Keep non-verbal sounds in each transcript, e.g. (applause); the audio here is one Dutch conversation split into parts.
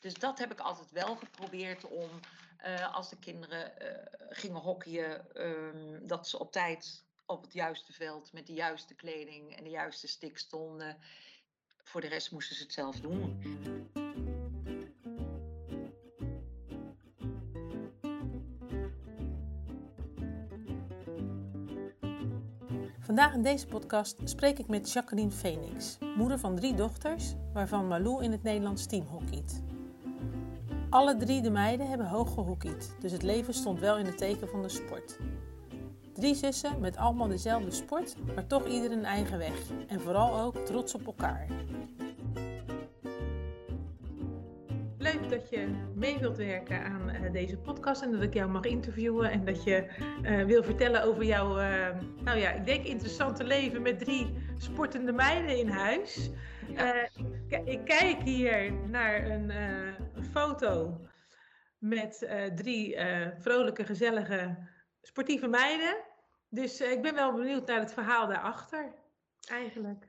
Dus dat heb ik altijd wel geprobeerd om, eh, als de kinderen eh, gingen hockeyen, ehm, dat ze op tijd op het juiste veld met de juiste kleding en de juiste stik stonden. Voor de rest moesten ze het zelf doen. Vandaag in deze podcast spreek ik met Jacqueline Phoenix, moeder van drie dochters, waarvan Malou in het Nederlands team hockeyt. Alle drie de meiden hebben hoog gehockeyd, dus het leven stond wel in het teken van de sport. Drie zussen met allemaal dezelfde sport, maar toch ieder een eigen weg. En vooral ook trots op elkaar. Leuk dat je mee wilt werken aan uh, deze podcast en dat ik jou mag interviewen en dat je uh, wil vertellen over jouw, uh, nou ja, ik denk interessante leven met drie sportende meiden in huis. Ik, ik, kijk hier naar een, een foto met drie vrolijke, gezellige, sportieve meiden. Dus ik ben wel benieuwd naar het verhaal daarachter, eigenlijk.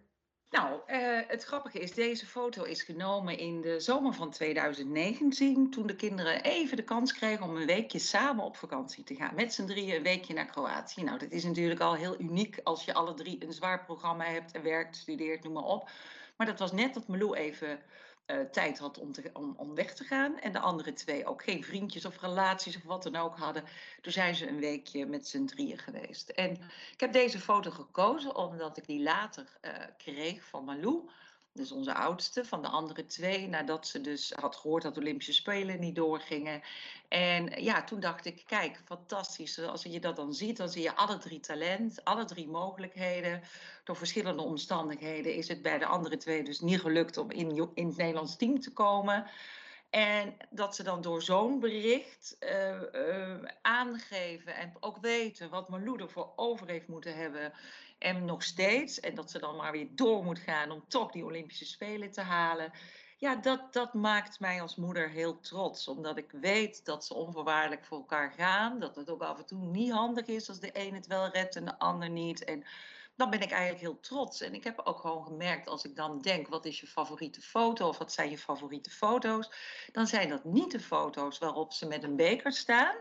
Nou, het grappige is, deze foto is genomen in de zomer van 2019, toen de kinderen even de kans kregen om een weekje samen op vakantie te gaan. Met z'n drieën een weekje naar Kroatië. Nou, dat is natuurlijk al heel uniek als je alle drie een zwaar programma hebt en werkt, studeert, noem maar op. Maar dat was net dat Melou even uh, tijd had om, te, om, om weg te gaan. En de andere twee ook geen vriendjes of relaties of wat dan ook hadden. Toen zijn ze een weekje met z'n drieën geweest. En ik heb deze foto gekozen omdat ik die later uh, kreeg van Malou dus onze oudste, van de andere twee, nadat ze dus had gehoord dat de Olympische Spelen niet doorgingen. En ja, toen dacht ik, kijk, fantastisch. Als je dat dan ziet, dan zie je alle drie talent, alle drie mogelijkheden. Door verschillende omstandigheden is het bij de andere twee dus niet gelukt om in, in het Nederlands team te komen. En dat ze dan door zo'n bericht uh, uh, aangeven en ook weten wat Malou ervoor over heeft moeten hebben. En nog steeds. En dat ze dan maar weer door moet gaan om toch die Olympische Spelen te halen. Ja, dat, dat maakt mij als moeder heel trots. Omdat ik weet dat ze onvoorwaardelijk voor elkaar gaan. Dat het ook af en toe niet handig is als de een het wel redt en de ander niet. En dan ben ik eigenlijk heel trots. En ik heb ook gewoon gemerkt, als ik dan denk, wat is je favoriete foto of wat zijn je favoriete foto's, dan zijn dat niet de foto's waarop ze met een beker staan.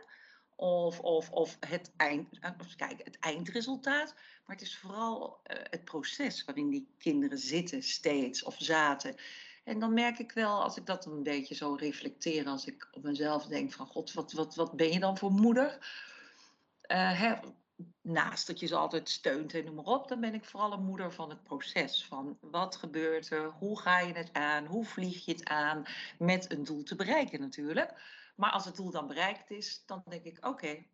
Of, of, of het, eind, eh, het eindresultaat. Maar het is vooral uh, het proces waarin die kinderen zitten steeds of zaten. En dan merk ik wel, als ik dat een beetje zo reflecteer, als ik op mezelf denk van god, wat, wat, wat ben je dan voor moeder? Uh, hè, naast dat je ze altijd steunt en noem maar op, dan ben ik vooral een moeder van het proces. Van wat gebeurt er, hoe ga je het aan, hoe vlieg je het aan, met een doel te bereiken natuurlijk. Maar als het doel dan bereikt is, dan denk ik, oké,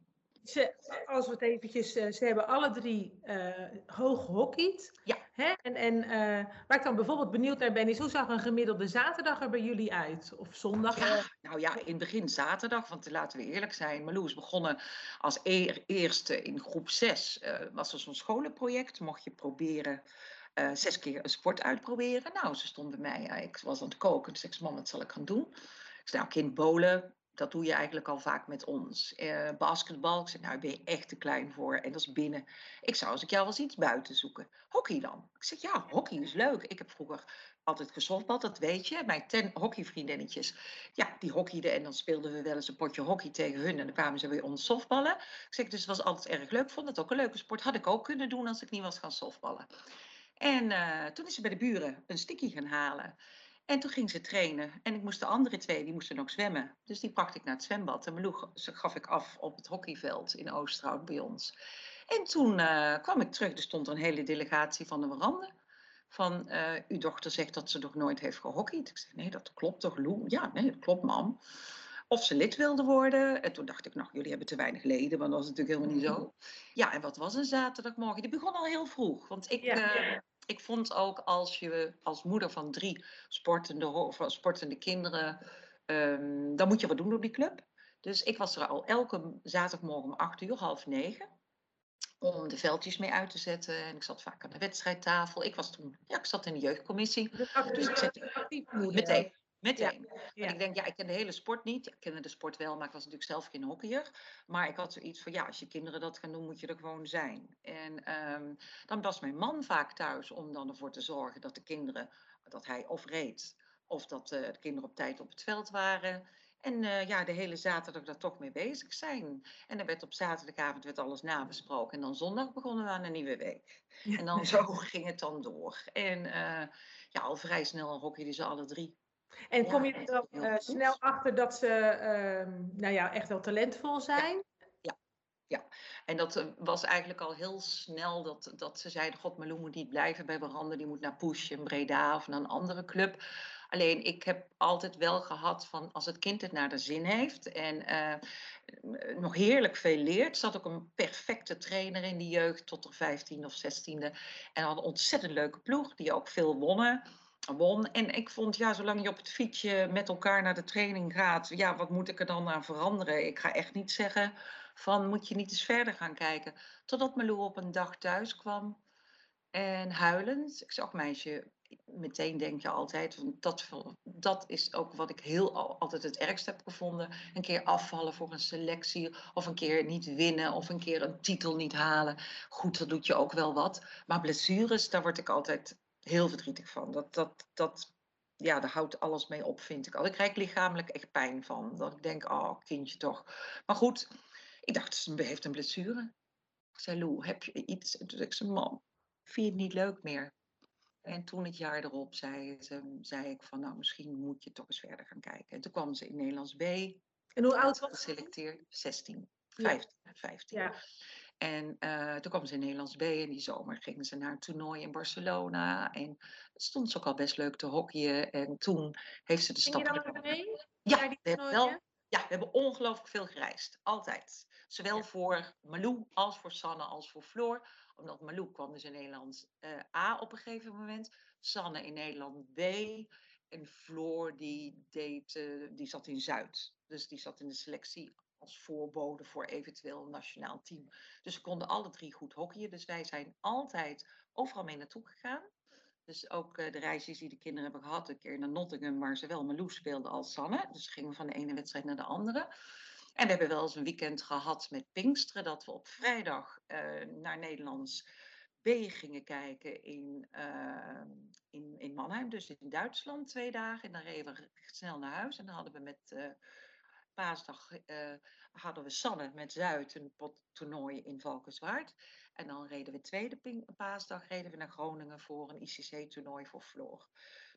ze, als we het eventjes, uh, ze hebben alle drie uh, hoog gehockeyd. Ja. Hè? En, en uh, waar ik dan bijvoorbeeld benieuwd naar ben, is hoe zag een gemiddelde zaterdag er bij jullie uit? Of zondag? Ja, nou ja, in het begin zaterdag, want laten we eerlijk zijn, Malou is begonnen als eer, eerste in groep 6. was er zo'n scholenproject, mocht je proberen zes keer een sport uitproberen. Nou, ze stond bij mij, ik was aan het koken, dus ik zei, mam, wat zal ik gaan doen? Ik zei, nou, kind, bolen, dat doe je eigenlijk al vaak met ons. Uh, basketbal, ik zeg, nou, ben je echt te klein voor. En dat is binnen. Ik zou als ik jou eens iets buiten zoeken. Hockey dan? Ik zeg, ja, hockey is leuk. Ik heb vroeger altijd gesoftbald, dat weet je. Mijn ten hockeyvriendinnetjes, ja, die hockeyden. En dan speelden we wel eens een potje hockey tegen hun. En dan kwamen ze weer ons softballen. Ik zeg, dus het was altijd erg leuk. Vond het ook een leuke sport. Had ik ook kunnen doen als ik niet was gaan softballen. En uh, toen is ze bij de buren een sticky gaan halen. En toen ging ze trainen. En ik moest de andere twee, die moesten nog zwemmen. Dus die pakte ik naar het zwembad. En Malou gaf ik af op het hockeyveld in Oosterhout bij ons. En toen uh, kwam ik terug. Er stond een hele delegatie van de veranda. Van, uh, uw dochter zegt dat ze nog nooit heeft gehockeyd. Ik zeg, nee, dat klopt toch, Lou? Ja, nee, dat klopt, mam. Of ze lid wilde worden. En toen dacht ik, nou, jullie hebben te weinig leden, want dat was natuurlijk helemaal niet zo. Ja, en wat was een zaterdagmorgen? Die begon al heel vroeg. Want ik, ja, ja. Ik vond ook als je als moeder van drie sportende, of sportende kinderen, um, dan moet je wat doen op die club. Dus ik was er al elke zaterdagmorgen om acht uur, half negen. Om de veldjes mee uit te zetten. En ik zat vaak aan de wedstrijdtafel. Ik was toen, ja, ik zat in de jeugdcommissie. Dus ik zette meteen. Meteen. Ja, ja. En ik denk, ja, ik ken de hele sport niet. Ik kende de sport wel, maar ik was natuurlijk zelf geen hockeyer. Maar ik had zoiets van, ja, als je kinderen dat gaan doen, moet je er gewoon zijn. En um, dan was mijn man vaak thuis om dan ervoor te zorgen dat de kinderen, dat hij of reed of dat de kinderen op tijd op het veld waren. En ja, de hele zaterdag daar toch mee bezig zijn. En dan werd op zaterdagavond werd alles nabesproken. En dan zondag begonnen we aan een nieuwe week. En dan zo (laughs) ging het dan door. En ja, al vrij snel hockeyden ze alle drie. En kom je er dan uh, snel achter dat ze uh, nou ja, echt wel talentvol zijn? Ja, ja. en dat eh, was eigenlijk al heel snel dat, dat ze zeiden: God, Malou moet niet blijven bij Veranda, die moet naar Push in Breda of naar een andere club. Alleen ik heb altijd wel gehad van als het kind het naar de zin heeft en uh, nog heerlijk veel leert. Zat ook een perfecte trainer in die jeugd tot de 15e of 16e. En had een ontzettend leuke ploeg die ook veel wonnen En ik vond, ja, zolang je op het fietsje met elkaar naar de training gaat, ja, wat moet ik er dan aan veranderen? Ik ga echt niet zeggen van, moet je niet eens verder gaan kijken. Totdat Malou op een dag thuis kwam en huilend. Ik zag meisje, meteen denk je altijd, dat, dat is ook wat ik heel altijd het ergst heb gevonden. Een keer afvallen voor een selectie, of een keer niet winnen, of een keer een titel niet halen. Goed, dat doet je ook wel wat. Maar blessures, daar word ik altijd heel verdrietig van. Dat, dat, dat, ja, daar houdt alles mee op, vind ik al. Ik krijg lichamelijk echt pijn van. Dat ik denk, oh, kindje toch. Maar goed, ik dacht, ze heeft een blessure. Ik zei, Lou, heb je iets? En toen zei ik, ze, mam, vind je het niet leuk meer? En toen het jaar erop zei, ze, zei ik van, nou, misschien moet je toch eens verder gaan kijken. En toen kwam ze in Nederlands B. En hoe oud was ze? Geselecteerd, 16, 15, ja. 15. Ja. En uh, toen kwam ze in Nederlands B en die zomer gingen ze naar een toernooi in Barcelona. En stond ze ook al best leuk te hockeyen. En toen heeft ze de stap... Ging je dan mee? Ja, we hebben, wel, ja, we hebben ongelooflijk veel gereisd. Altijd. Zowel voor Malou als voor Sanne als voor Floor. Omdat Malou kwam dus in Nederland uh, A op een gegeven moment. Sanne in Nederland B. En Floor die, deed, uh, die zat in Zuid. Dus die zat in de selectie voorbode voor eventueel nationaal team. Dus ze konden alle drie goed hockeyen. Dus wij zijn altijd overal mee naartoe gegaan. Dus ook uh, de reisjes die de kinderen hebben gehad, een keer naar Nottingham, waar zowel Malou speelde als Sanne. Dus gingen we van de ene wedstrijd naar de andere. En we hebben wel eens een weekend gehad met Pinksteren, dat we op vrijdag uh, naar Nederlands B gingen kijken in, uh, in, in Mannheim, dus in Duitsland, twee dagen. En dan reden we snel naar huis en dan hadden we met paasdag uh, hadden we Sanne met Zuid een toernooi in Valkenswaard. En dan reden we tweede paasdag reden we naar Groningen voor een ICC-toernooi voor Floor.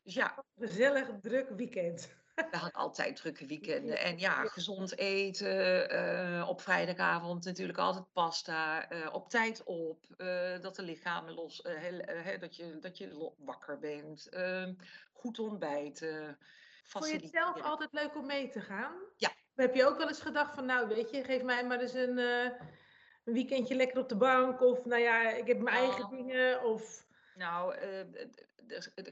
Dus ja. Gezellig druk weekend. We hadden altijd drukke weekenden. En ja, gezond eten. Uh, op vrijdagavond natuurlijk altijd pasta. Uh, op tijd op. dat de lichamen los. dat, je, dat je wakker bent. Goed ontbijten. Vond je het zelf altijd leuk om mee te gaan? Ja, heb je ook wel eens gedacht van, nou weet je, geef mij maar eens een, uh, een weekendje lekker op de bank. Of nou ja, ik heb mijn eigen oh. dingen. Of... Nou, uh,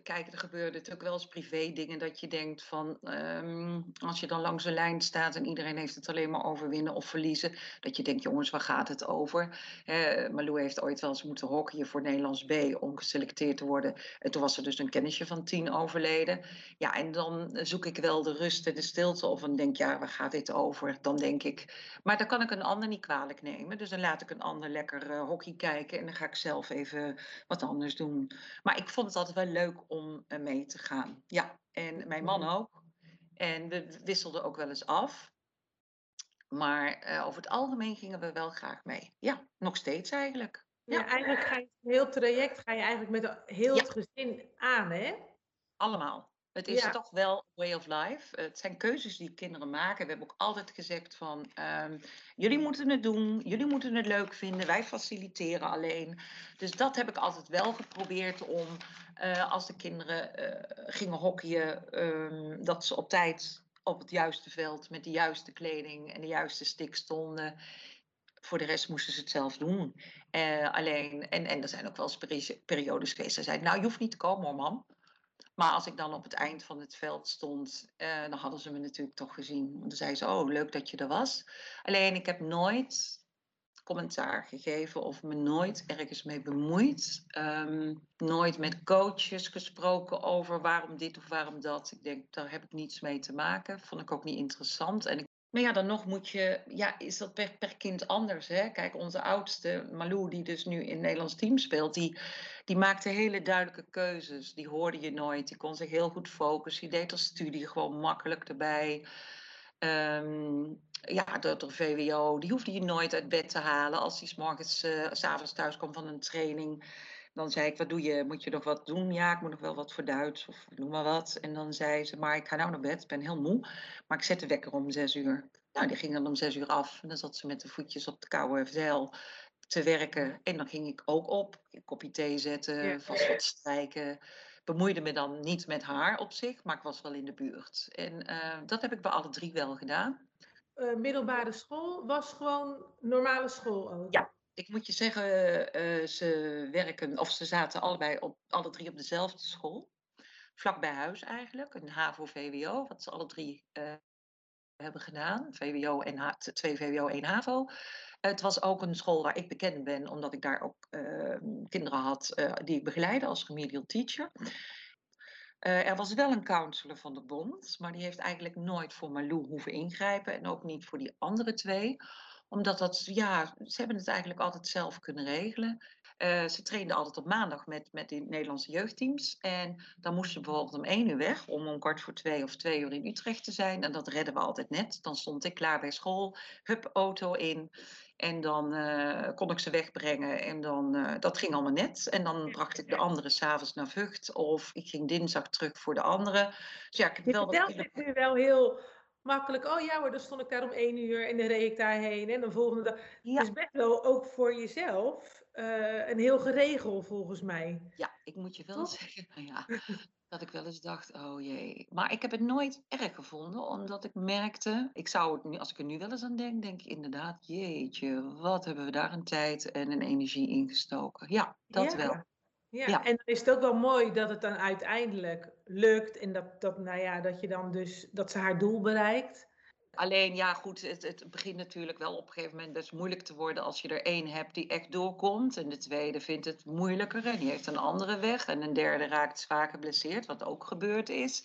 kijk, er gebeuren natuurlijk wel eens privé dingen dat je denkt van, um, als je dan langs een lijn staat en iedereen heeft het alleen maar over winnen of verliezen, dat je denkt, jongens, waar gaat het over? Uh, Malou heeft ooit wel eens moeten hockeyen voor Nederlands B om geselecteerd te worden. En toen was er dus een kennisje van tien overleden. Ja, en dan zoek ik wel de rust en de stilte of dan denk ja, waar gaat dit over? Dan denk ik, maar dan kan ik een ander niet kwalijk nemen. Dus dan laat ik een ander lekker uh, hockey kijken en dan ga ik zelf even wat anders doen. Maar ik vond het altijd wel leuk om eh, mee te gaan. Ja, en mijn man ook. En we wisselden ook wel eens af. Maar uh, over het algemeen gingen we wel graag mee. Ja, nog steeds eigenlijk. Ja, eigenlijk ga je het heel traject ga je eigenlijk met heel het gezin aan, hè? Allemaal. Het is toch wel way of life. Het zijn keuzes die kinderen maken. We hebben ook altijd gezegd van, um, jullie moeten het doen, jullie moeten het leuk vinden, wij faciliteren alleen. Dus dat heb ik altijd wel geprobeerd om, uh, als de kinderen uh, gingen hockeyen, um, dat ze op tijd op het juiste veld met de juiste kleding en de juiste stik stonden. Voor de rest moesten ze het zelf doen. Uh, alleen, en, en er zijn ook wel eens periodes geweest. Ze zeiden, nou je hoeft niet te komen hoor mam. Maar als ik dan op het eind van het veld stond, eh, dan hadden ze me natuurlijk toch gezien. Dan zeiden ze, oh, leuk dat je er was. Alleen, ik heb nooit commentaar gegeven of me nooit ergens mee bemoeid. Um, nooit met coaches gesproken over waarom dit of waarom dat. Ik denk, daar heb ik niets mee te maken. Vond ik ook niet interessant. En ik Maar ja, dan nog moet je, ja, is dat per, per kind anders. Hè? Kijk, onze oudste, Malou, die dus nu in het Nederlands team speelt, die, die maakte hele duidelijke keuzes. Die hoorde je nooit, die kon zich heel goed focussen, die deed haar studie gewoon makkelijk erbij. Ehm, ja, de VWO, die hoefde je nooit uit bed te halen als hij s morgens, uh, s avonds thuis kwam van een training. Dan zei ik, wat doe je? Moet je nog wat doen? Ja, ik moet nog wel wat voor Duits of noem maar wat. En dan zei ze, maar ik ga nou naar bed, ik ben heel moe. Maar ik zet de wekker om zes uur. Nou, die ging dan om zes uur af. En dan zat ze met de voetjes op de koude zeil te werken. En dan ging ik ook op, een kopje thee zetten, vast wat strijken. Bemoeide me dan niet met haar op zich, maar ik was wel in de buurt. En uh, dat heb ik bij alle drie wel gedaan. Uh, middelbare school was gewoon normale school ook? Ja, ik moet je zeggen, uh, ze werken, of ze zaten allebei op, alle drie op dezelfde school. Vlak bij huis eigenlijk, een HAVO-VWO, wat ze alle drie uh, hebben gedaan. VWO en H twee VWO, één HAVO. Het was ook een school waar ik bekend ben, omdat ik daar ook uh, kinderen had die ik begeleide als remedial teacher. er was wel een counselor van de bond, maar die heeft eigenlijk nooit voor Malou hoeven ingrijpen en ook niet voor die andere twee omdat dat, ja, ze hebben het eigenlijk altijd zelf kunnen regelen. Uh, ze trainden altijd op maandag met, met de Nederlandse jeugdteams. En dan moesten ze bijvoorbeeld om één uur weg, om om kwart voor twee of twee uur in Utrecht te zijn. En dat redden we altijd net. Dan stond ik klaar bij school, hup, auto in. En dan uh, kon ik ze wegbrengen en dan, uh, dat ging allemaal net. En dan bracht ik de (laughs) anderen s'avonds naar Vught of ik ging dinsdag terug voor de andere. Dus ja, ik heb wel. Je nu wel heel makkelijk, oh ja hoor, dan stond ik daar om één uur en dan reed ik daarheen en de volgende dag. Ja. is best wel ook voor jezelf uh, een heel geregel volgens mij. Ja, ik moet je wel (laughs) zeggen, nou ja, dat ik wel eens dacht, oh jee. Maar ik heb het nooit erg gevonden, omdat ik merkte, ik zou het nu, als ik er nu wel eens aan denk, denk ik inderdaad, jeetje, wat hebben we daar een tijd en een energie in gestoken. Ja, dat wel. Ja, en dan is het ook wel mooi dat het dan uiteindelijk lukt en dat, dat, nou ja, dat je dan dus dat ze haar doel bereikt. Alleen ja, goed, het, het begint natuurlijk wel op een gegeven moment best moeilijk te worden als je er één hebt die echt doorkomt. En de tweede vindt het moeilijker en die heeft een andere weg. En een derde raakt zwaar geblesseerd, wat ook gebeurd is.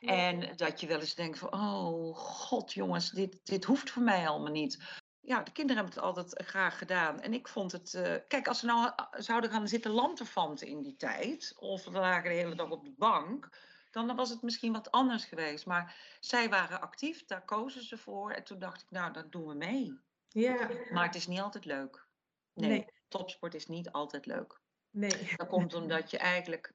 En dat je wel eens denkt van, oh god jongens, dit, dit hoeft voor mij allemaal niet ja, de kinderen hebben het altijd graag gedaan. En ik vond het. Uh, kijk, als ze nou eh, zouden gaan zitten lanterfanten in die tijd. of we lagen de hele dag op de bank. dan was het misschien wat anders geweest. Maar zij waren actief, daar kozen ze voor. En toen dacht ik, nou, dat doen we mee. Ja. Maar het is niet altijd leuk. Nee, nee. topsport is niet altijd leuk. Nee. Dat komt omdat je eigenlijk.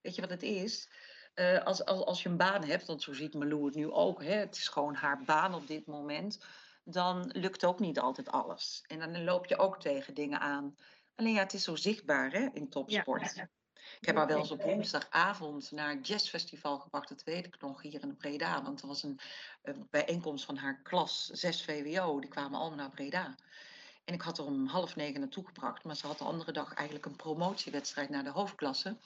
Weet je wat het is? Uh, als, als, als je een baan hebt, want zo ziet Malou het nu ook, hè, het is gewoon haar baan op dit moment dan lukt ook niet altijd alles. En dan loop je ook tegen dingen aan. Alleen ja, het is zo zichtbaar hè, in topsport. Ik heb haar wel eens op woensdagavond naar het jazzfestival gebracht. Dat weet ik nog hier in Breda. Want er was een, een bijeenkomst van haar klas 6 VWO. Die kwamen allemaal naar Breda. En ik had er om half negen naartoe gebracht. Maar ze had de andere dag eigenlijk een promotiewedstrijd naar de hoofdklasse.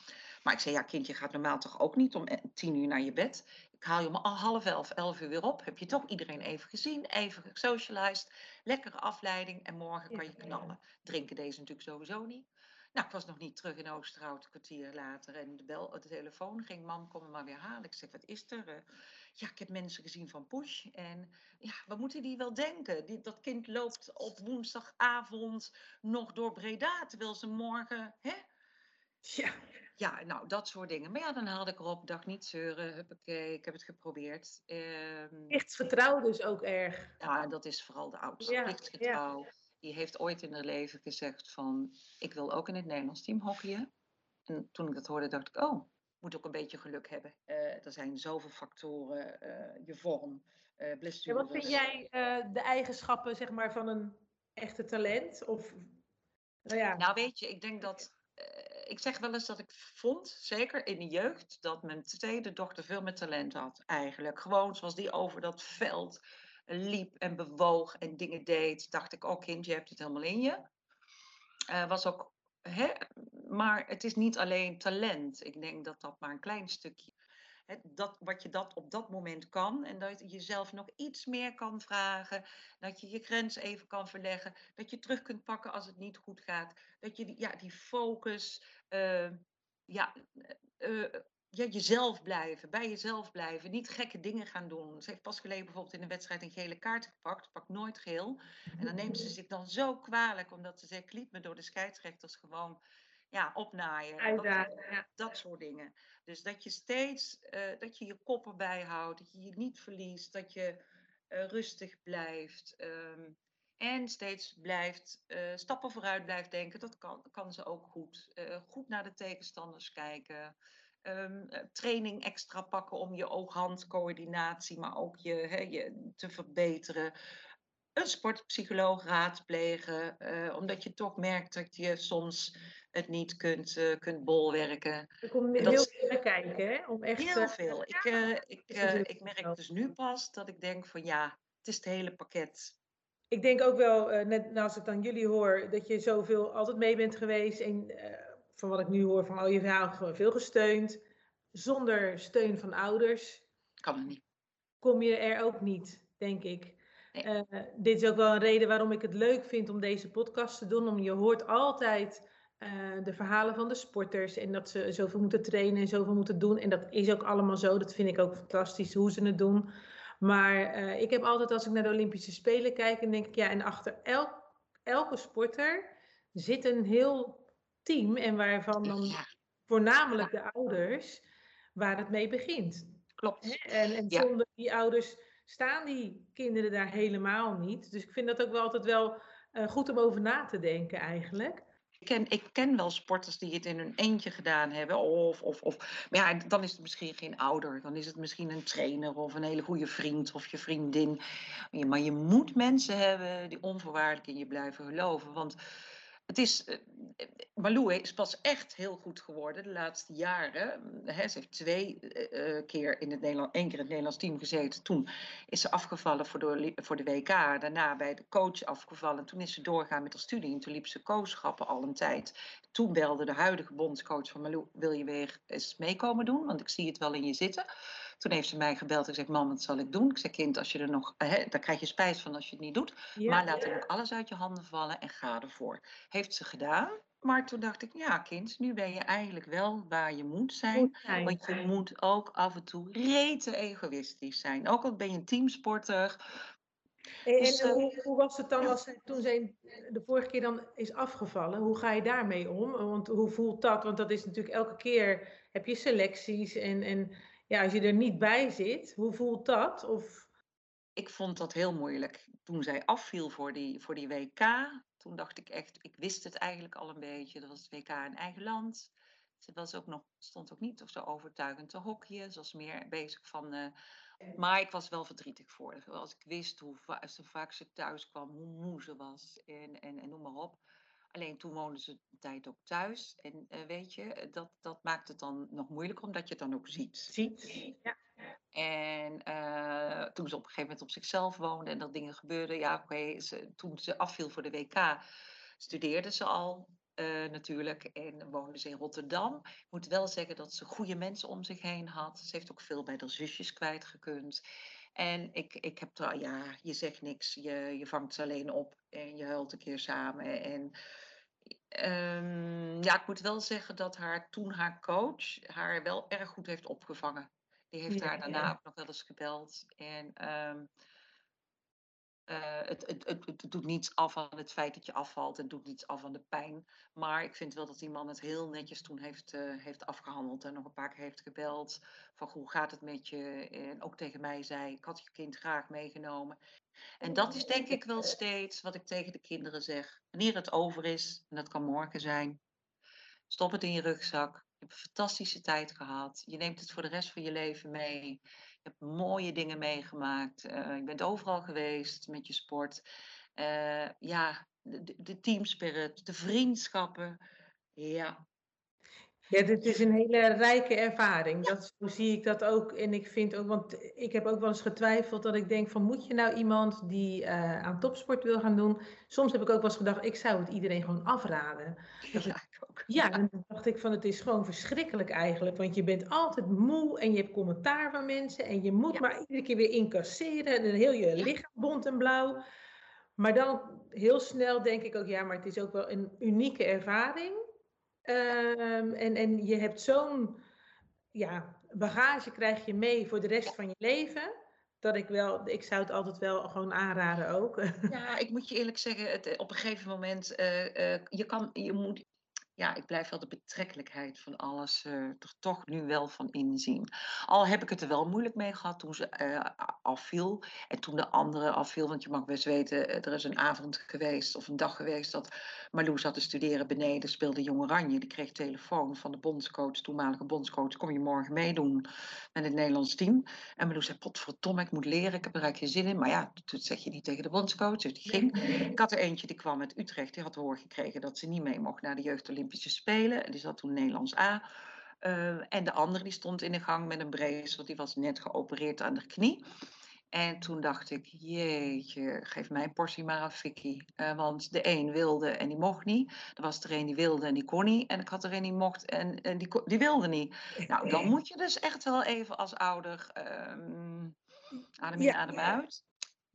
Maar ik zei, ja kindje, gaat normaal toch ook niet om tien uur naar je bed? Ik haal je om half elf, elf uur weer op. Heb je toch iedereen even gezien, even gesocialized. Lekkere afleiding en morgen kan je knallen. Drinken deze natuurlijk sowieso niet. Nou, ik was nog niet terug in Oosterhout, een kwartier later. En de, bel, de telefoon ging, mam, kom me maar weer halen. Ik zeg, wat is er? Ja, ik heb mensen gezien van Push. En ja, wat moeten die wel denken? Die, dat kind loopt op woensdagavond nog door Breda, terwijl ze morgen... Hè? Ja. Ja, nou, dat soort dingen. Maar ja, dan haalde ik erop, dacht niet zeuren, huppakee, ik heb het geprobeerd. Um, Plichtsgetrouw dus ook erg. Ja, dat is vooral de oudste. Ja, Plichtsgetrouw. Die heeft ooit in haar leven gezegd van, ik wil ook in het Nederlands team hockeyen. En toen ik dat hoorde, dacht ik, oh, moet ook een beetje geluk hebben. Uh, er zijn zoveel factoren, uh, je vorm, uh, blessures. Wat vind jij de eigenschappen zeg maar, van een echte talent? Of, nou, ja. nou weet je, ik denk dat ik zeg wel eens dat ik vond, zeker in de jeugd, dat mijn tweede dochter veel meer talent had. Eigenlijk gewoon zoals die over dat veld liep en bewoog en dingen deed. Dacht ik, oh kind, je hebt het helemaal in je. Was ook, hè? Maar het is niet alleen talent. Ik denk dat dat maar een klein stukje dat, wat je dat op dat moment kan. En dat je jezelf nog iets meer kan vragen. Dat je je grens even kan verleggen. Dat je terug kunt pakken als het niet goed gaat. Dat je die, ja, die focus. Uh, ja, uh, ja, jezelf blijven, bij jezelf blijven, niet gekke dingen gaan doen. Ze heeft pas geleden bijvoorbeeld in een wedstrijd een gele kaart gepakt, pakt nooit geel. En dan neemt ze zich dan zo kwalijk, omdat ze zegt, liet me door de scheidsrechters gewoon ja, opnaaien. Uitdagen, ja. Dat soort dingen. Dus dat je steeds, uh, dat je je kop erbij houdt, dat je je niet verliest, dat je uh, rustig blijft. Um, en steeds blijft, uh, stappen vooruit blijft denken. Dat kan, kan ze ook goed. goed naar de tegenstanders kijken. Um, training extra pakken om je oog-handcoördinatie, maar ook je, he, je te verbeteren een sportpsycholoog raadplegen, uh, omdat je toch merkt dat je soms het niet kunt, uh, kunt bolwerken. Er komt heel veel bij kijken, hè? Om echt, heel veel. Ik, uh, ik, ik merk dus nu pas dat ik denk van ja, het is het hele pakket. Ik denk ook wel, net als ik dan jullie hoor, dat je zoveel altijd mee bent geweest. En van wat ik nu hoor van al je verhaal gewoon veel gesteund. Zonder steun van ouders. Kan het niet. Kom je er ook niet, denk ik. Uh, dit is ook wel een reden waarom ik het leuk vind om deze podcast te doen. Om je hoort altijd uh, de verhalen van de sporters en dat ze zoveel moeten trainen en zoveel moeten doen. En dat is ook allemaal zo. Dat vind ik ook fantastisch hoe ze het doen. Maar uh, ik heb altijd als ik naar de Olympische Spelen kijk en denk ik ja, en achter elk, elke sporter zit een heel team en waarvan dan ja. voornamelijk de ouders waar het mee begint. Klopt. En, en zonder die ouders staan die kinderen daar helemaal niet. Dus ik vind dat ook wel altijd wel uh, goed om over na te denken eigenlijk. Ik ken, ik ken wel sporters die het in hun eentje gedaan hebben. Of, of, of, maar ja, dan is het misschien geen ouder. Dan is het misschien een trainer of een hele goede vriend of je vriendin. Maar je moet mensen hebben die onvoorwaardelijk in je blijven geloven. Want het is, uh, Malou is pas echt heel goed geworden de laatste jaren. He, ze heeft twee uh, keer in het Nederland, één keer in het Nederlands team gezeten. Toen is ze afgevallen voor de, voor de WK. Daarna bij de coach afgevallen. Toen is ze doorgaan met haar studie. En toen liep ze kooschappen al een tijd. Toen belde de huidige bondscoach van Malou, wil je weer eens meekomen doen? Want ik zie het wel in je zitten. Toen heeft ze mij gebeld en gezegd, mam, wat zal ik doen? Ik zei, kind, als je er nog, hè, daar krijg je spijt van als je het niet doet. Ja, maar laat ja. dan ook alles uit je handen vallen en ga ervoor. Heeft ze gedaan. Maar toen dacht ik, ja kind, nu ben je eigenlijk wel waar je moet zijn. Moet zijn. Want je moet ook af en toe rete egoïstisch zijn. Ook al ben je een teamsporter. En, dus, en hoe, hoe, was het dan als zij, toen zij de vorige keer dan is afgevallen? Hoe ga je daarmee om? Want hoe voelt dat? Want dat is natuurlijk elke keer heb je selecties en, en ja, als je er niet bij zit, hoe voelt dat? Of... Ik vond dat heel moeilijk. Toen zij afviel voor die, voor die WK, toen dacht ik echt, ik wist het eigenlijk al een beetje. Dat was het WK in eigen land. Ze was ook nog, stond ook niet of zo overtuigend te hokje. Ze was meer bezig van. Uh, maar ik was wel verdrietig voor haar. Als ik wist hoe zo vaak ze thuis kwam, hoe moe ze was en, en, en noem maar op. Alleen toen woonden ze een tijd ook thuis. En uh, weet je, dat, dat maakt het dan nog moeilijker, omdat je het dan ook ziet. Ziet, ja. En uh, toen ze op een gegeven moment op zichzelf woonde en dat dingen gebeurden. Ja, oké, okay, toen ze afviel voor de WK, studeerde ze al. Uh, natuurlijk. En woonde ze in Rotterdam. Ik moet wel zeggen dat ze goede mensen om zich heen had. Ze heeft ook veel bij haar zusjes kwijtgekund. En ik, ik heb er, ja, je zegt niks, je, je vangt ze alleen op en je huilt een keer samen. En um, ja, ik moet wel zeggen dat haar, toen haar coach haar wel erg goed heeft opgevangen. Die heeft ja, haar daarna ja. ook nog wel eens gebeld. En um, uh, het, het, het, doet niets af aan het feit dat je afvalt. Het doet niets af aan de pijn. Maar ik vind wel dat die man het heel netjes toen heeft, uh, heeft afgehandeld. En nog een paar keer heeft gebeld. Van hoe gaat het met je? En ook tegen mij zei, ik had je kind graag meegenomen. En dat is denk ik wel steeds wat ik tegen de kinderen zeg. Wanneer het over is, en dat kan morgen zijn. Stop het in je rugzak. Je hebt een fantastische tijd gehad. Je neemt het voor de rest van je leven mee. Je hebt mooie dingen meegemaakt. Uh, je bent overal geweest met je sport. Uh, ja, de, de teamspirit, de vriendschappen. Ja, ja, dit is een hele rijke ervaring. Dat, zo zie ik dat ook. En ik vind ook, want ik heb ook wel eens getwijfeld dat ik denk van moet je nou iemand die uh, aan topsport wil gaan doen? Soms heb ik ook wel eens gedacht, ik zou het iedereen gewoon afraden. Ja, ik ook. Ja, dan dacht ik van het is gewoon verschrikkelijk eigenlijk. Want je bent altijd moe en je hebt commentaar van mensen en je moet ja. maar iedere keer weer incasseren en heel je lichaam bont en blauw. Maar dan heel snel denk ik ook, ja, maar het is ook wel een unieke ervaring. Um, en, en je hebt zo'n ja, bagage krijg je mee voor de rest van je leven. Dat ik wel, ik zou het altijd wel gewoon aanraden ook. Ja, ik moet je eerlijk zeggen, het, op een gegeven moment, uh, uh, je, kan, je moet ja, ik blijf wel de betrekkelijkheid van alles uh, er toch nu wel van inzien. Al heb ik het er wel moeilijk mee gehad toen ze uh, afviel. En toen de andere afviel, want je mag best weten, eh, er is een avond geweest of een dag geweest dat Marloes zat te studeren beneden, speelde Jong Oranje. Die kreeg telefoon van de bondscoach, toenmalige bondscoach, kom je morgen meedoen met het Nederlands team? En Marloes zei, potverdomme, ik moet leren, ik heb er eigenlijk geen zin in. Maar ja, dat zeg je niet tegen de bondscoach, dus die ging. Ik had er eentje, die kwam uit Utrecht, die had horen gekregen dat ze niet mee mocht naar de Jeugd Olympische Spelen. Die zat toen Nederlands A. Uh, en de andere die stond in de gang met een brace, want die was net geopereerd aan de knie. En toen dacht ik, jeetje, geef mij een portie maar aan Vicky. Uh, want de een wilde en die mocht niet. Er was er een die wilde en die kon niet. En ik had er een die mocht en, en die, die wilde niet. Nou, dan (laughs) moet je dus echt wel even als ouder um, adem in, ja, adem uit.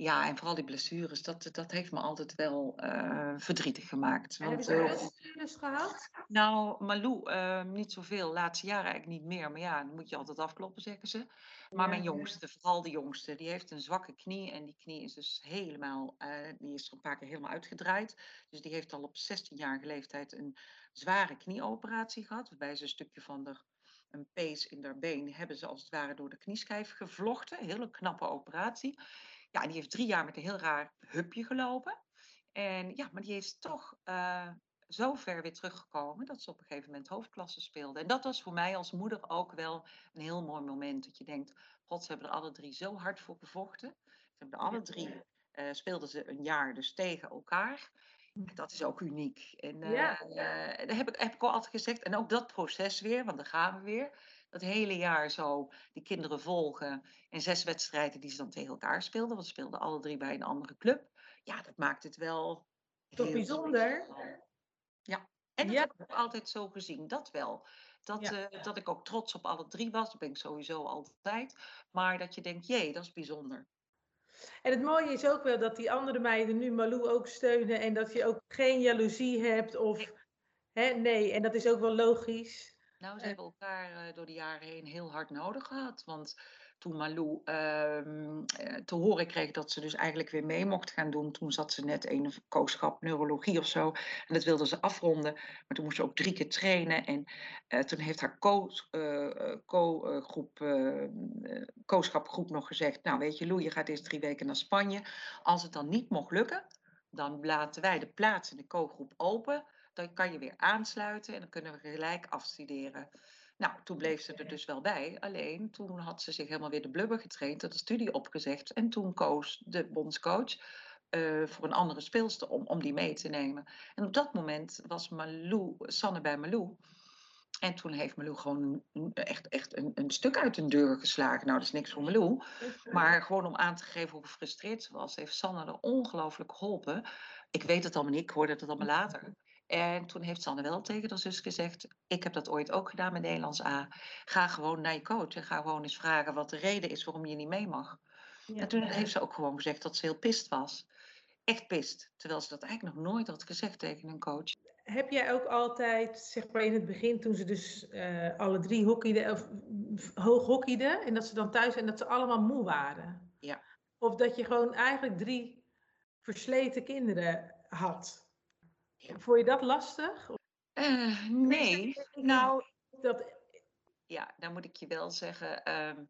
Ja, en vooral die blessures, dat, dat heeft me altijd wel uh, verdrietig gemaakt. En want, heb je uh, blessures gehad? Nou, Malou, uh, niet zoveel. Laatste jaren eigenlijk niet meer. Maar ja, dan moet je altijd afkloppen, zeggen ze. Maar ja, mijn jongste, ja. vooral de jongste, die heeft een zwakke knie. En die knie is dus helemaal, die is er een paar keer helemaal uitgedraaid. Dus die heeft al op 16-jarige leeftijd een zware knieoperatie gehad. Waarbij ze een stukje van de een pees in haar been hebben ze als het ware door de knieschijf gevlochten. Hele knappe operatie. Ja, die heeft drie jaar met een heel raar hupje gelopen. En ja, maar die is toch uh, zo ver weer teruggekomen dat ze op een gegeven moment hoofdklasse speelde. En dat was voor mij als moeder ook wel een heel mooi moment. Dat je denkt, god, ze hebben er alle drie zo hard voor gevochten. Ze hebben er alle drie, uh, speelden ze een jaar dus tegen elkaar. En dat is ook uniek. En uh, ja. uh, dat heb ik, heb ik al altijd gezegd. En ook dat proces weer, want daar gaan we weer dat hele jaar zo die kinderen volgen. En zes wedstrijden die ze dan tegen elkaar speelden. Want ze speelden alle drie bij een andere club. Ja, dat maakt het wel. Toch bijzonder? Ja, en dat ja. heb ik ook altijd zo gezien. Dat wel. Dat, ja. uh, dat ik ook trots op alle drie was. Dat ben ik sowieso altijd. Maar dat je denkt, jee, dat is bijzonder. En het mooie is ook wel dat die andere meiden nu Malou ook steunen. En dat je ook geen jaloezie hebt. Of, nee. Hè, nee, en dat is ook wel logisch. Nou, ze hebben elkaar uh, door de jaren heen heel hard nodig gehad. Want toen Malou uh, te horen kreeg dat ze dus eigenlijk weer mee mocht gaan doen, toen zat ze net een kooschap neurologie of zo. En dat wilde ze afronden. Maar toen moest ze ook drie keer trainen. En uh, toen heeft haar co-groep, kooschapgroep nog gezegd: Nou, weet je, Lou, je gaat eerst drie weken naar Spanje. Als het dan niet mocht lukken, dan laten wij de plaats in de co-groep open dan kan je weer aansluiten en dan kunnen we gelijk afstuderen. Nou, toen bleef ze er dus wel bij. Alleen toen had ze zich helemaal weer de blubber getraind, had de studie opgezegd. En toen koos de bondscoach uh, voor een andere speelster om, om die mee te nemen. En op dat moment was Malou, Sanne bij Malou. En toen heeft Malou gewoon echt, echt een, een, stuk uit een deur geslagen. Nou, dat is niks voor Malou. (laughs) Maar gewoon om aan te geven hoe gefrustreerd ze was, heeft Sanne er ongelooflijk geholpen. Ik weet het allemaal niet, ik hoorde het allemaal later. En toen heeft Sanne wel tegen haar zus gezegd: Ik heb dat ooit ook gedaan met Nederlands A. Ga gewoon naar je coach en ga gewoon eens vragen wat de reden is waarom je niet mee mag. Ja. En toen heeft ze ook gewoon gezegd dat ze heel pist was. Echt pist. Terwijl ze dat eigenlijk nog nooit had gezegd tegen een coach. Heb jij ook altijd, zeg maar in het begin, toen ze dus uh, alle drie hockeyden, of hoog hockeyden, en dat ze dan thuis en dat ze allemaal moe waren? Ja. Of dat je gewoon eigenlijk drie versleten kinderen had? Vond je dat lastig? Uh, nee. Nou, dat... ja, dan moet ik je wel zeggen. Uh,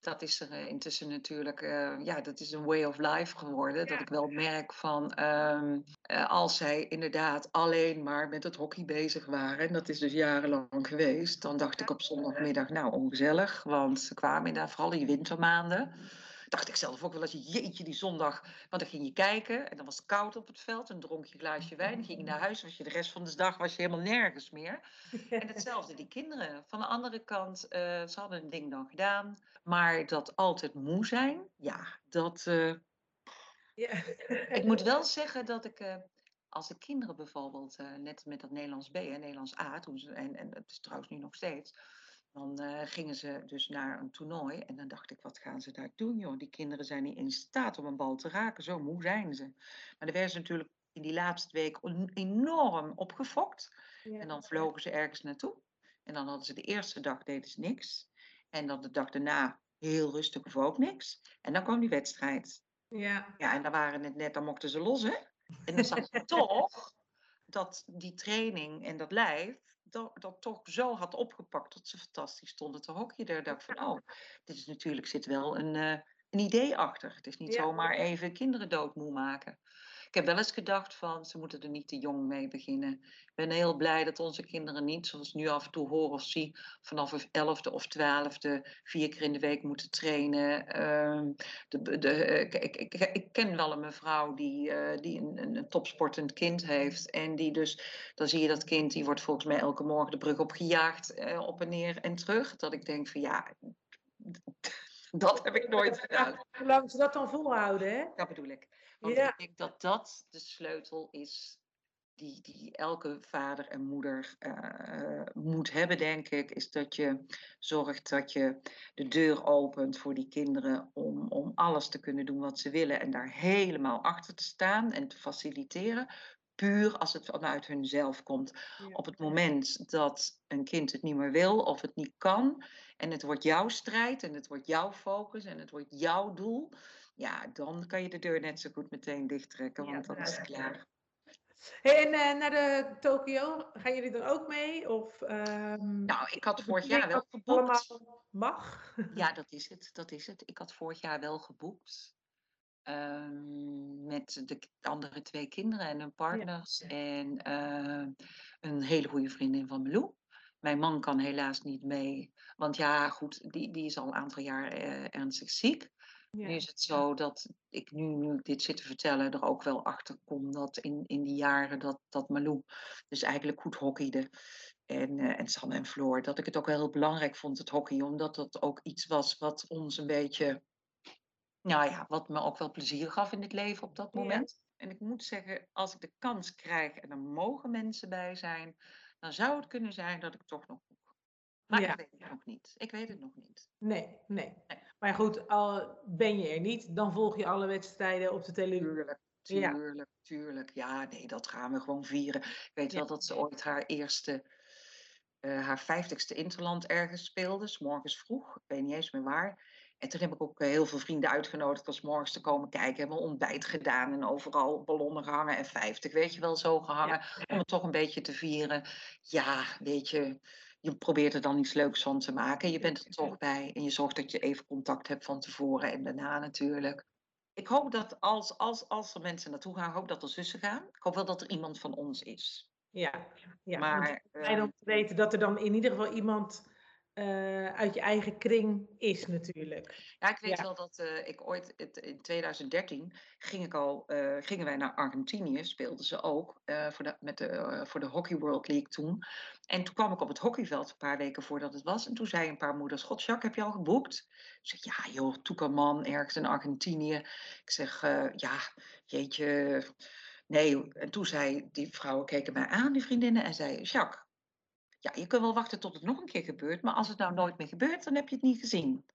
dat is er intussen natuurlijk, uh, ja, dat is een way of life geworden. Ja. Dat ik wel merk van, um, als zij inderdaad alleen maar met het hockey bezig waren, en dat is dus jarenlang geweest, dan dacht ik op zondagmiddag, nou ongezellig, want ze kwamen inderdaad vooral in wintermaanden dacht ik zelf ook wel eens, jeetje, die zondag. Want dan ging je kijken en dan was het koud op het veld. En dronk je een glaasje wijn. Dan ging je naar huis. Was je de rest van de dag was je helemaal nergens meer. En (laughs) hetzelfde, die kinderen. Van de andere kant, uh, ze hadden een ding dan gedaan. Maar dat altijd moe zijn, ja, dat... Uh, ja. (laughs) ik moet wel zeggen dat ik... Uh, als de kinderen bijvoorbeeld, net met dat Nederlands B en Nederlands A, toen ze, en, en het is trouwens nu nog steeds, dan uh, gingen ze dus naar een toernooi en dan dacht ik, wat gaan ze daar doen joh? Die kinderen zijn niet in staat om een bal te raken, zo moe zijn ze. Maar er werden ze natuurlijk in die laatste week enorm opgefokt. Ja. En dan vlogen ze ergens naartoe. En dan hadden ze de eerste dag deden ze niks. En dan de dag daarna heel rustig of ook niks. En dan kwam die wedstrijd. Ja. Ja, en dan waren het net, dan mochten ze los, hè? En dan zag je (laughs) toch dat die training en dat lijf dat, dat toch zo had opgepakt dat ze fantastisch stonden te hockeyen. Daar dacht ik van, oh, dit is natuurlijk zit wel een, uh, een idee achter. Het is niet Ja. zomaar even kinderen doodmoe maken. Ik heb wel eens gedacht van, ze moeten er niet te jong mee beginnen. Ik ben heel blij dat onze kinderen niet, zoals nu af en toe hoor of zie, vanaf de elfde of twaalfde vier keer in de week moeten trainen. Ehm, de, de, ik, ik, ik, ken wel een mevrouw die, eh, die een, een, topsportend kind heeft. En die dus, dan zie je dat kind, die wordt volgens mij elke morgen de brug op gejaagd, eh, op en neer en terug. Dat ik denk van ja, (laughs) dat heb ik nooit gedaan. Hoe lang ze dat dan volhouden, hè? Dat bedoel ik. Want Ja. ik denk dat dat de sleutel is die, die elke vader en moeder eh, moet hebben, denk ik. Is dat je zorgt dat je de deur opent voor die kinderen om, om alles te kunnen doen wat ze willen. En daar helemaal achter te staan en te faciliteren. Puur als het vanuit hunzelf komt. Ja. Op het moment dat een kind het niet meer wil of het niet kan. En het wordt jouw strijd en het wordt jouw focus en het wordt jouw doel. Ja, dan kan je de deur net zo goed meteen dichttrekken, Ja, want dan is het ja. klaar. Hey, en eh, naar de Tokio, gaan jullie dan ook mee? Of, ehm, Nou, ik had vorig jaar wel geboekt. mag. Ja, dat is het. Dat is het. Ik had vorig jaar wel geboekt. ehm, met de andere twee kinderen en hun partners. En eh, een hele goede vriendin van Melou. Mijn man kan helaas niet mee. Want ja, goed, die, die is al een aantal jaar eh, ernstig ziek. Ja. Nu is het zo dat ik nu, nu ik dit zit te vertellen, er ook wel achter kom dat in, in die jaren dat, dat Malou dus eigenlijk goed hockeyde. En, eh, en Sanne en Floor, dat ik het ook wel heel belangrijk vond, het hockey, omdat dat ook iets was wat ons een beetje, nou ja, wat me ook wel plezier gaf in het leven op dat Ja. moment. En ik moet zeggen, als ik de kans krijg en er mogen mensen bij zijn, dan zou het kunnen zijn dat ik toch nog boek. Maar Ja. ik weet het nog niet. Ik weet het nog niet. Nee, nee. Nee. Maar goed, al ben je er niet, dan volg je alle wedstrijden op de televisie. Tuurlijk, Ja. tuurlijk, tuurlijk. Ja, nee, dat gaan we gewoon vieren. Ik weet Ja. wel dat ze ooit haar eerste, eh, haar vijftigste interland ergens speelde, s morgens vroeg. Ik weet niet eens meer waar. En toen heb ik ook eh, heel veel vrienden uitgenodigd om 's morgens te komen kijken. Hebben we ontbijt gedaan en overal ballonnen gehangen en 50, weet je wel, zo gehangen. Om het toch een beetje te vieren. Ja, weet je, je probeert er dan iets leuks van te maken. Je bent er toch bij en je zorgt dat je even contact hebt van tevoren en daarna natuurlijk. Ik hoop dat als, als, als er mensen naartoe gaan, ik hoop dat er zussen gaan. Ik hoop wel dat er iemand van ons is. Ja, ja. Maar, want het is fijn eh, om te weten dat er dan in ieder geval iemand eh, uit je eigen kring is natuurlijk. Ja, ik weet Ja. wel dat eh, ik ooit het, in 2013 ging ik al, eh, gingen wij naar Argentinië, speelden ze ook voor, de, met de, voor de Hockey World League toen. En toen kwam ik op het hockeyveld een paar weken voordat het was. En toen zei een paar moeders: God, Jacques, heb je al geboekt? Ik zeg: Ja, joh, Toekerman, ergens in Argentinië. Ik zeg: Ja, jeetje. Nee, en toen zei die vrouwen keken mij aan, die vriendinnen, en zei: Jacques, ja, je kunt wel wachten tot het nog een keer gebeurt, maar als het nou nooit meer gebeurt, dan heb je het niet gezien.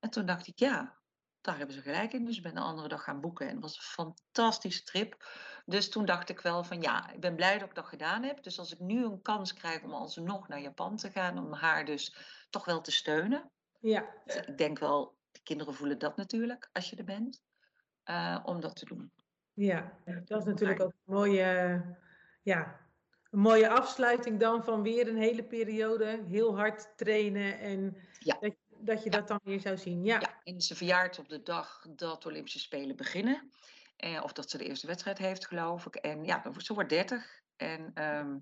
En toen dacht ik, ja, daar hebben ze gelijk in. Dus ik ben de andere dag gaan boeken en het was een fantastische trip. Dus toen dacht ik wel van, ja, ik ben blij dat ik dat gedaan heb. Dus als ik nu een kans krijg om alsnog naar Japan te gaan, om haar dus toch wel te steunen. Ja, Ik denk wel, de kinderen voelen dat natuurlijk, als je er bent, eh, om dat te doen. ja. dat is natuurlijk ook een mooie, ja, een mooie afsluiting dan van weer een hele periode heel hard trainen en Ja. dat, dat je dat dan weer zou zien. Ja, Ja, en ze verjaart op de dag dat de Olympische Spelen beginnen. Eh, of dat ze de eerste wedstrijd heeft, geloof ik. En ja, ze wordt 30. En ehm,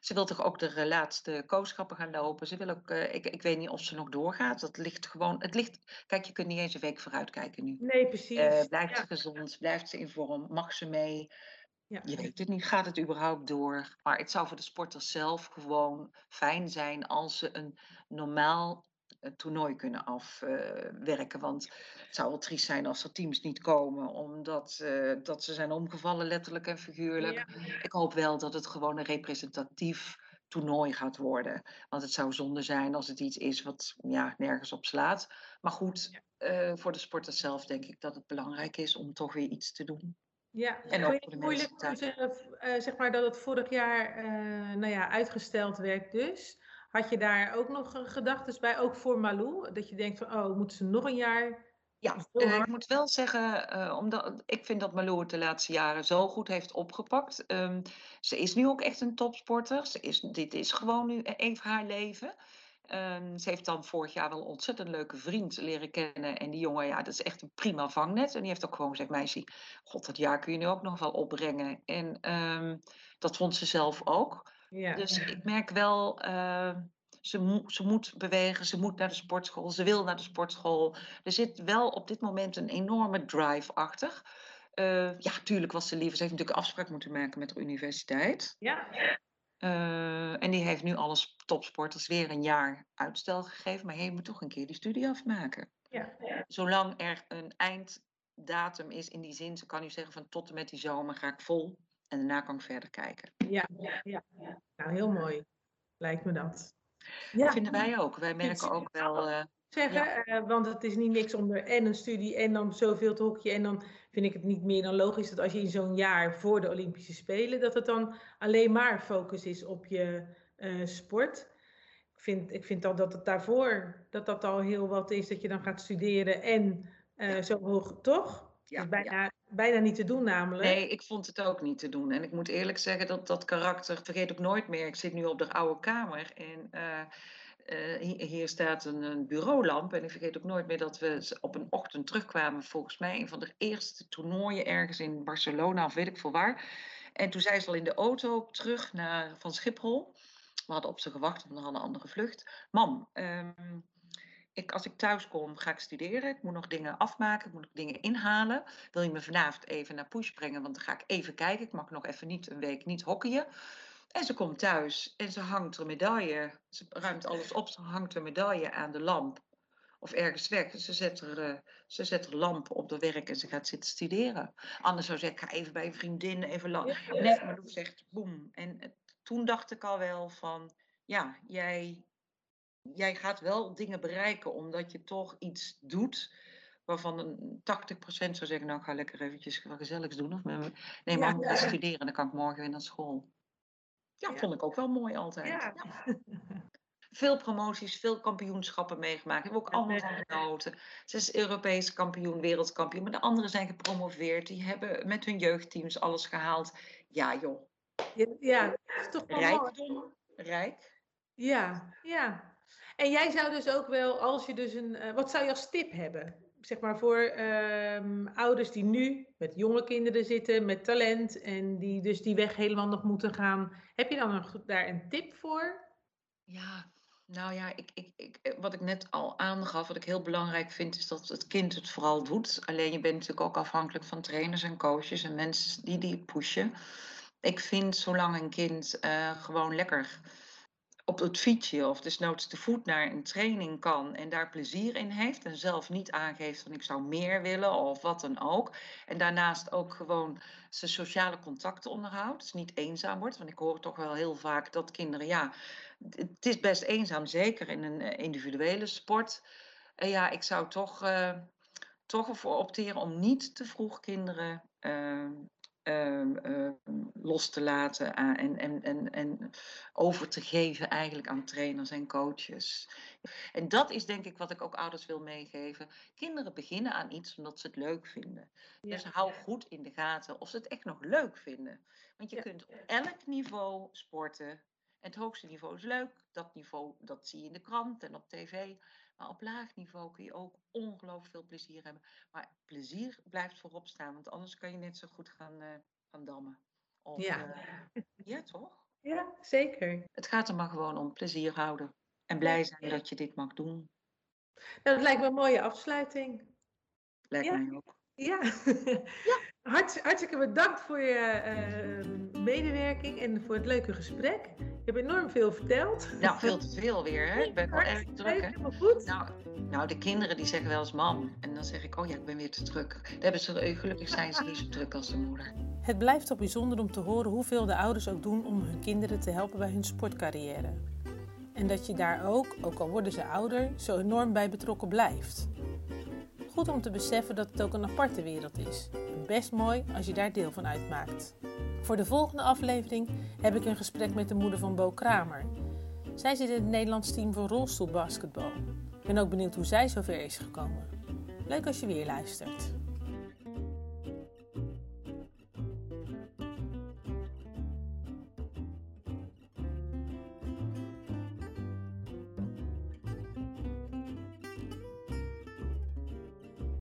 ze wil toch ook de laatste kooschappen gaan lopen. Ze wil ook, eh, ik, ik weet niet of ze nog doorgaat. Dat ligt gewoon, het ligt, kijk, je kunt niet eens een week vooruit kijken nu. nee, precies. Eh, blijft ja. ze gezond? Blijft ze in vorm? Mag ze mee? Ja. Je weet het niet. Gaat het überhaupt door? Maar het zou voor de sporters zelf gewoon fijn zijn als ze een normaal eh, toernooi kunnen afwerken. Want het zou wel triest zijn als er teams niet komen, omdat eh, dat ze zijn omgevallen, letterlijk en figuurlijk. Ja. Ik hoop wel dat het gewoon een representatief toernooi gaat worden. Want het zou zonde zijn als het iets is wat ja, nergens op slaat. Maar goed, eh, voor de sporters zelf denk ik dat het belangrijk is om toch weer iets te doen. Ja, En ook voor de moeilijk mensen zeggen, eh, zeg maar dat het vorig jaar eh, nou ja, uitgesteld werd dus. Had je daar ook nog gedachten bij, ook voor Malou? Dat je denkt van, oh, moeten ze nog een jaar ja, uh, ik moet wel zeggen, uh, omdat ik vind dat Malou het de laatste jaren zo goed heeft opgepakt. Um, ze is nu ook echt een topsporter. Ze is, dit is gewoon nu even haar leven. Um, ze heeft dan vorig jaar wel een ontzettend leuke vriend leren kennen. En die jongen, ja, dat is echt een prima vangnet. En die heeft ook gewoon gezegd, meisje, god, dat jaar kun je nu ook nog wel opbrengen. En um, dat vond ze zelf ook. Ja. Dus ik merk wel... Uh, ze, ze moet bewegen, ze moet naar de sportschool, ze wil naar de sportschool. Er zit wel op dit moment een enorme drive achter. Uh, ja, tuurlijk was ze liever. Ze heeft natuurlijk afspraak moeten maken met de universiteit. Ja. Uh, en die heeft nu alles topsporters weer een jaar uitstel gegeven. Maar je moet toch een keer die studie afmaken. Ja. Zolang er een einddatum is in die zin, ze kan u zeggen van tot en met die zomer ga ik vol. En daarna kan ik verder kijken. Ja, ja, ja. nou heel mooi lijkt me dat. Ja. Dat vinden wij ook. Wij merken ook wel. Uh, zeggen, ja. uh, want het is niet niks om er en een studie en dan zoveel te hokje. En dan vind ik het niet meer dan logisch dat als je in zo'n jaar voor de Olympische Spelen, dat het dan alleen maar focus is op je uh, sport. Ik vind, ik vind al dat het daarvoor, dat dat al heel wat is, dat je dan gaat studeren en zo hoog, toch? Ja, is bijna, ja. bijna niet te doen namelijk. Nee, ik vond het ook niet te doen. En ik moet eerlijk zeggen dat dat karakter, vergeet ik nooit meer. Ik zit nu op de oude kamer en uh, hier staat een, een, bureaulamp. En ik vergeet ook nooit meer dat we op een ochtend terugkwamen. Volgens mij een van de eerste toernooien ergens in Barcelona of weet ik veel waar. En toen zei ze al in de auto terug naar, van Schiphol. We hadden op ze gewacht, want we hadden een andere vlucht. Mam, um, ik, als ik thuis kom, ga ik studeren. Ik moet nog dingen afmaken, ik moet nog dingen inhalen. Wil je me vanavond even naar Push brengen? Want dan ga ik even kijken. Ik mag nog even niet een week niet hockeyen. En ze komt thuis en ze hangt een medaille. Ze ruimt alles op, ze hangt een medaille aan de lamp. Of ergens weg. Ze zet er, uh, ze zet er lamp op de werk en ze gaat zitten studeren. Anders zou ze zeggen, ik ga even bij een vriendin, even lang. Nee, maar ze zegt, boem. En uh, toen dacht ik al wel van, ja, jij jij gaat wel dingen bereiken omdat je toch iets doet waarvan een 80% zou zeggen, nou ik ga lekker eventjes wat gezelligs doen. Of nee, maar ja. studeren, dan kan ik morgen weer naar school. Ja, vond ik ook wel mooi altijd. Ja. Veel promoties, veel kampioenschappen meegemaakt. Hebben ook allemaal van genoten. Ze is Europees kampioen, wereldkampioen. Maar de anderen zijn gepromoveerd. Die hebben met hun jeugdteams alles gehaald. Ja, joh. Ja, is toch wel Rijkdom, rijk. Ja, ja. En jij zou dus ook wel, als je dus een, uh, wat zou je als tip hebben? Zeg maar voor um, ouders die nu met jonge kinderen zitten, met talent en die dus die weg helemaal nog moeten gaan. Heb je dan nog daar een tip voor? Ja, nou ja, ik, ik, ik, eh, wat ik net al aangaf, wat ik heel belangrijk vind, is dat het kind het vooral doet. Alleen je bent natuurlijk ook afhankelijk van trainers en coaches en mensen die die pushen. Ik vind zolang een kind uh, gewoon lekker op het fietsje of desnoods te voet naar een training kan en daar plezier in heeft en zelf niet aangeeft van ik zou meer willen of wat dan ook. En daarnaast ook gewoon zijn sociale contacten onderhoudt, dus niet eenzaam wordt. Want ik hoor toch wel heel vaak dat kinderen, ja, het is best eenzaam, zeker in een eh, individuele sport. En ja, ik zou toch, uh, toch ervoor opteren om niet te vroeg kinderen uh, los te laten en, en, en, en over te geven eigenlijk aan trainers en coaches. En dat is denk ik wat ik ook ouders wil meegeven. Kinderen beginnen aan iets omdat ze het leuk vinden. Ja. Dus hou goed in de gaten of ze het echt nog leuk vinden. Want je ja. kunt op elk niveau sporten. Het hoogste niveau is leuk. Dat niveau dat zie je in de krant en op tv. Maar op laag niveau kun je ook ongelooflijk veel plezier hebben. Maar plezier blijft voorop staan, want anders kan je net zo goed gaan, uh, gaan dammen. Of, ja. Uh, ja, toch? Ja, zeker. Het gaat er maar gewoon om plezier houden. En blij zijn dat je dit mag doen. Nou, dat lijkt me een mooie afsluiting. Lijkt ja. mij ook. Ja. ja. (laughs) Hart, hartstikke bedankt voor je uh, medewerking en voor het leuke gesprek. Je hebt enorm veel verteld. Nou, veel (laughs) te veel weer, hè? Ik ben wel erg druk? Goed. Nou, nou, de kinderen die zeggen wel eens mam. En dan zeg ik, oh ja, ik ben weer te druk. Dan hebben ze, gelukkig zijn ze niet zo druk als de moeder. Het blijft toch bijzonder om te horen hoeveel de ouders ook doen om hun kinderen te helpen bij hun sportcarrière. En dat je daar ook, ook al worden ze ouder, zo enorm bij betrokken blijft. Goed om te beseffen dat het ook een aparte wereld is. Best mooi als je daar deel van uitmaakt. Voor de volgende aflevering heb ik een gesprek met de moeder van Bo Kramer. Zij zit in het Nederlands team voor rolstoelbasketbal. Ik ben ook benieuwd hoe zij zover is gekomen. Leuk als je weer luistert.